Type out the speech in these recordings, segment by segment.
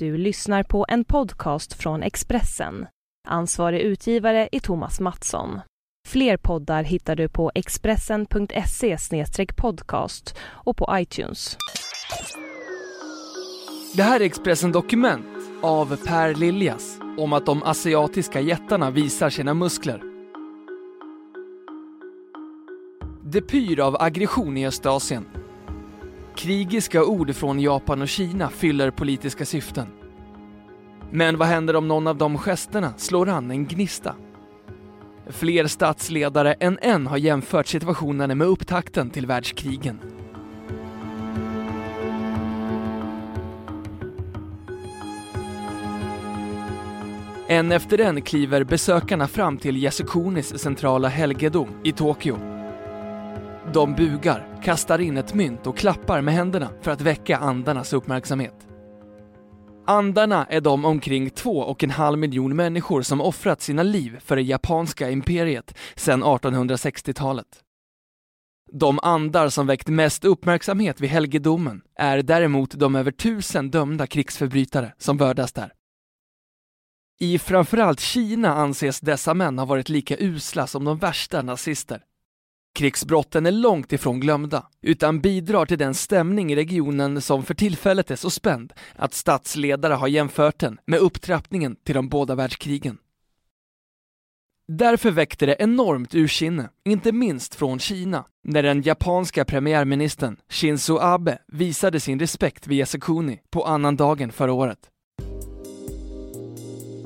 Du lyssnar på en podcast från Expressen. Ansvarig utgivare är Thomas Mattsson. Fler poddar hittar du på expressen.se podcast och på iTunes. Det här är Expressen Dokument av Per Liljas om att de asiatiska jättarna visar sina muskler. Det pyr av aggression i Östasien. Krigiska ord från Japan och Kina fyller politiska syften. Men vad händer om någon av de gesterna slår an en gnista? Fler statsledare än en har jämfört situationen med upptakten till världskrigen. En efter en kliver besökarna fram till Yasukunis centrala helgedom i Tokyo. De bugar, kastar in ett mynt och klappar med händerna för att väcka andarnas uppmärksamhet. Andarna är de omkring två och en halv miljon människor som offrat sina liv för det japanska imperiet sedan 1860-talet. De andar som väckt mest uppmärksamhet vid helgedomen är däremot de över tusen dömda krigsförbrytare som vördas där. I framförallt Kina anses dessa män ha varit lika usla som de värsta nazister. Krigsbrotten är långt ifrån glömda, utan bidrar till den stämning i regionen som för tillfället är så spänd att statsledare har jämfört den med upptrappningen till de båda världskrigen. Därför väckte det enormt ursinne, inte minst från Kina, när den japanska premiärministern Shinzo Abe visade sin respekt vid Yasukuni på annandagen förra året.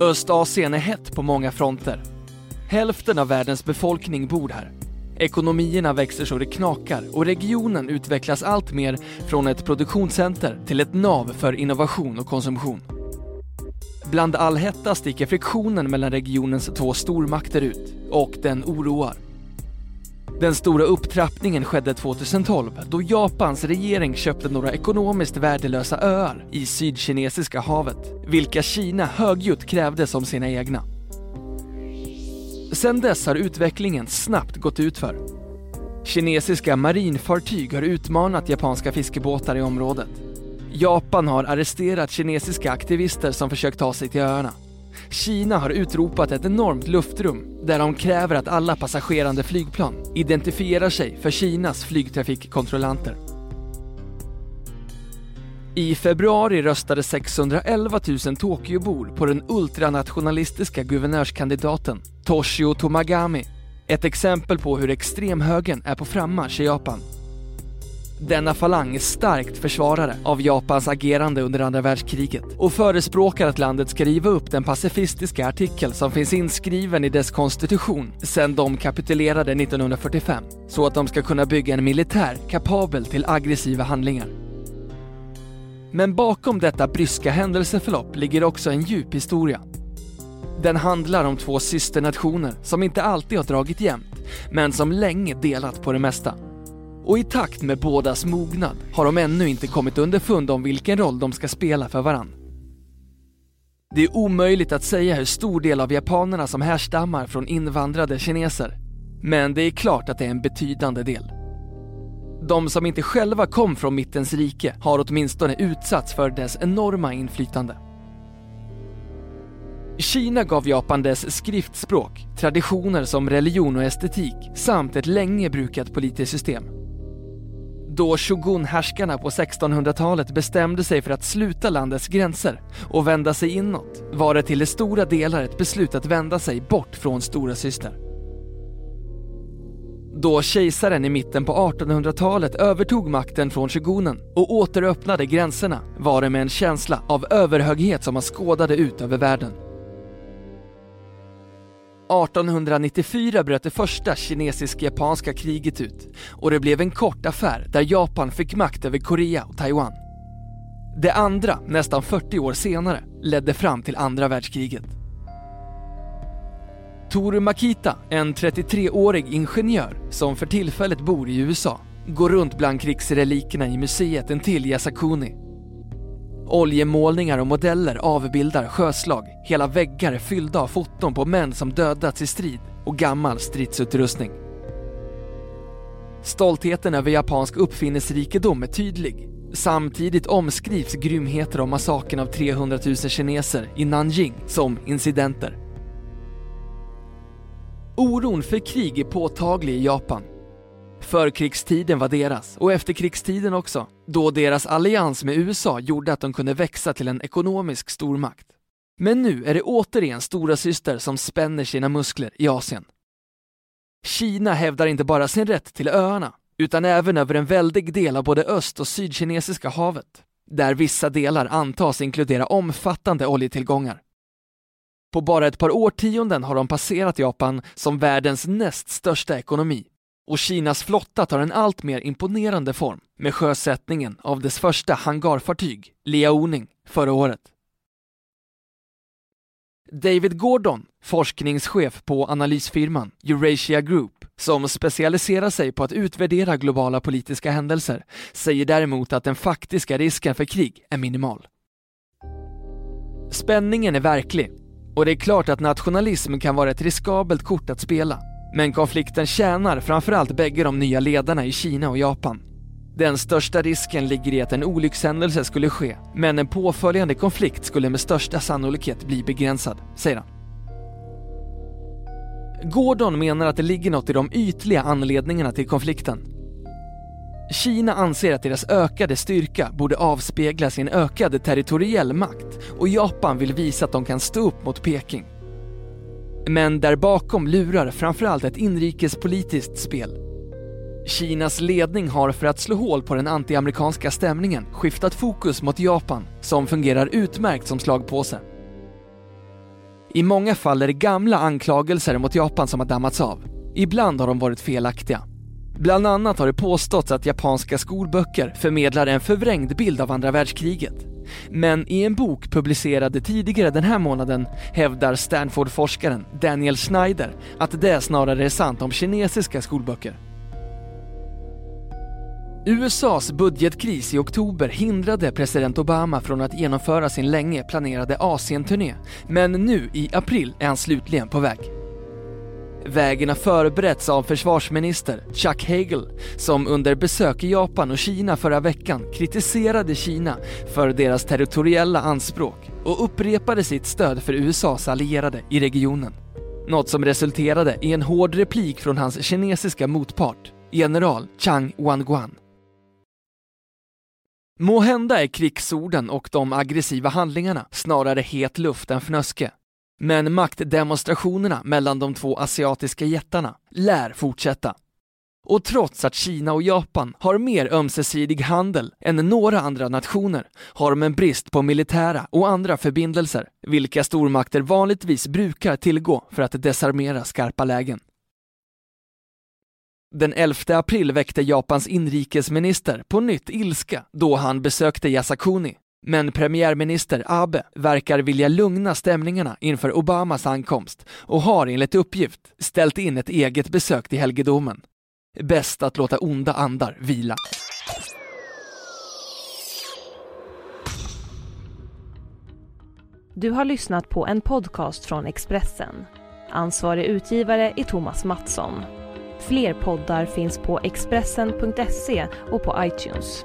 Östasien är hett på många fronter. Hälften av världens befolkning bor här. Ekonomierna växer så det knakar och regionen utvecklas allt mer från ett produktionscenter till ett nav för innovation och konsumtion. Bland all hetta sticker friktionen mellan regionens två stormakter ut och den oroar. Den stora upptrappningen skedde 2012 då Japans regering köpte några ekonomiskt värdelösa öar i Sydkinesiska havet, vilka Kina högljutt krävde som sina egna. Sedan dess har utvecklingen snabbt gått utför. Kinesiska marinfartyg har utmanat japanska fiskebåtar i området. Japan har arresterat kinesiska aktivister som försökt ta sig till öarna. Kina har utropat ett enormt luftrum där de kräver att alla passagerande flygplan identifierar sig för Kinas flygtrafikkontrollanter. I februari röstade 611 000 Tokyobor på den ultranationalistiska guvernörskandidaten Toshio Tomagami. Ett exempel på hur extremhögern är på frammarsch i Japan. Denna falang är starkt försvarare av Japans agerande under andra världskriget och förespråkar att landet ska riva upp den pacifistiska artikel som finns inskriven i dess konstitution sedan de kapitulerade 1945, så att de ska kunna bygga en militär kapabel till aggressiva handlingar. Men bakom detta bryska händelseförlopp ligger också en djup historia. Den handlar om två systernationer som inte alltid har dragit jämnt, men som länge delat på det mesta. Och i takt med bådas mognad har de ännu inte kommit underfund om vilken roll de ska spela för varann. Det är omöjligt att säga hur stor del av japanerna som härstammar från invandrade kineser. Men det är klart att det är en betydande del. De som inte själva kom från mittens rike har åtminstone utsatts för dess enorma inflytande. Kina gav Japan dess skriftspråk, traditioner som religion och estetik samt ett länge brukat politiskt system. Då shogunhärskarna på 1600-talet bestämde sig för att sluta landets gränser och vända sig inåt var det till det stora delar ett beslut att vända sig bort från stora syster. Då kejsaren i mitten på 1800-talet övertog makten från shogunen och återöppnade gränserna var det med en känsla av överhöghet som man skådade ut över världen. 1894 bröt det första kinesisk-japanska kriget ut och det blev en kort affär där Japan fick makt över Korea och Taiwan. Det andra, nästan 40 år senare, ledde fram till andra världskriget. Toru Makita, en 33-årig ingenjör som för tillfället bor i USA, går runt bland krigsrelikerna i museet intill Yasakuni. Oljemålningar och modeller avbildar sjöslag, hela väggar är fyllda av foton på män som dödats i strid och gammal stridsutrustning. Stoltheten över japansk uppfinningsrikedom är tydlig, Samtidigt omskrivs grymheter om massakern av 300 000 kineser i Nanjing som incidenter. Oron för krig är påtaglig i Japan. Förkrigstiden var deras och efterkrigstiden också, då deras allians med USA gjorde att de kunde växa till en ekonomisk stormakt. Men nu är det återigen stora syster som spänner sina muskler i Asien. Kina hävdar inte bara sin rätt till öarna, utan även över en väldig del av både öst och sydkinesiska havet, där vissa delar antas inkludera omfattande oljetillgångar. På bara ett par årtionden har de passerat Japan som världens näst största ekonomi och Kinas flotta tar en allt mer imponerande form med sjösättningen av dess första hangarfartyg, Liaoning, förra året. David Gordon, forskningschef på analysfirman Eurasia Group, som specialiserar sig på att utvärdera globala politiska händelser, säger däremot att den faktiska risken för krig är minimal. Spänningen är verklig och det är klart att nationalism kan vara ett riskabelt kort att spela. Men konflikten tjänar framförallt bägge de nya ledarna i Kina och Japan. Den största risken ligger i att en olyckshändelse skulle ske, men en påföljande konflikt skulle med största sannolikhet bli begränsad, säger han. Gordon menar att det ligger något i de ytliga anledningarna till konflikten. Kina anser att deras ökade styrka borde avspeglas i en ökad territoriell makt och Japan vill visa att de kan stå upp mot Peking. Men där bakom lurar framförallt ett inrikespolitiskt spel. Kinas ledning har för att slå hål på den antiamerikanska stämningen skiftat fokus mot Japan, som fungerar utmärkt som slagpåse. I många fall är det gamla anklagelser mot Japan som har dammats av. Ibland har de varit felaktiga. Bland annat har det påståtts att japanska skolböcker förmedlar en förvrängd bild av andra världskriget. Men i en bok publicerad tidigare den här månaden hävdar Stanford-forskaren Daniel Schneider att det snarare är sant om kinesiska skolböcker. USAs budgetkris i oktober hindrade president Obama från att genomföra sin länge planerade Asienturné, men nu i april är han slutligen på väg. Vägen har förberetts av försvarsminister Chuck Hagel som under besök i Japan och Kina förra veckan kritiserade Kina för deras territoriella anspråk och upprepade sitt stöd för USAs allierade i regionen. Något som resulterade i en hård replik från hans kinesiska motpart, general Chang Wanguan. Må hända är krigsorden och de aggressiva handlingarna snarare het luft än fnöske. Men maktdemonstrationerna mellan de två asiatiska jättarna lär fortsätta. Och trots att Kina och Japan har mer ömsesidig handel än några andra nationer har de en brist på militära och andra förbindelser, vilka stormakter vanligtvis brukar tillgå för att desarmera skarpa lägen. Den 11 april väckte Japans inrikesminister på nytt ilska då han besökte Yasakuni. Men premiärminister Abe verkar vilja lugna stämningarna inför Obamas ankomst och har enligt uppgift ställt in ett eget besök till helgedomen. Bäst att låta onda andar vila. Du har lyssnat på en podcast från Expressen. Ansvarig utgivare är Thomas Mattsson. Fler poddar finns på Expressen.se och på iTunes.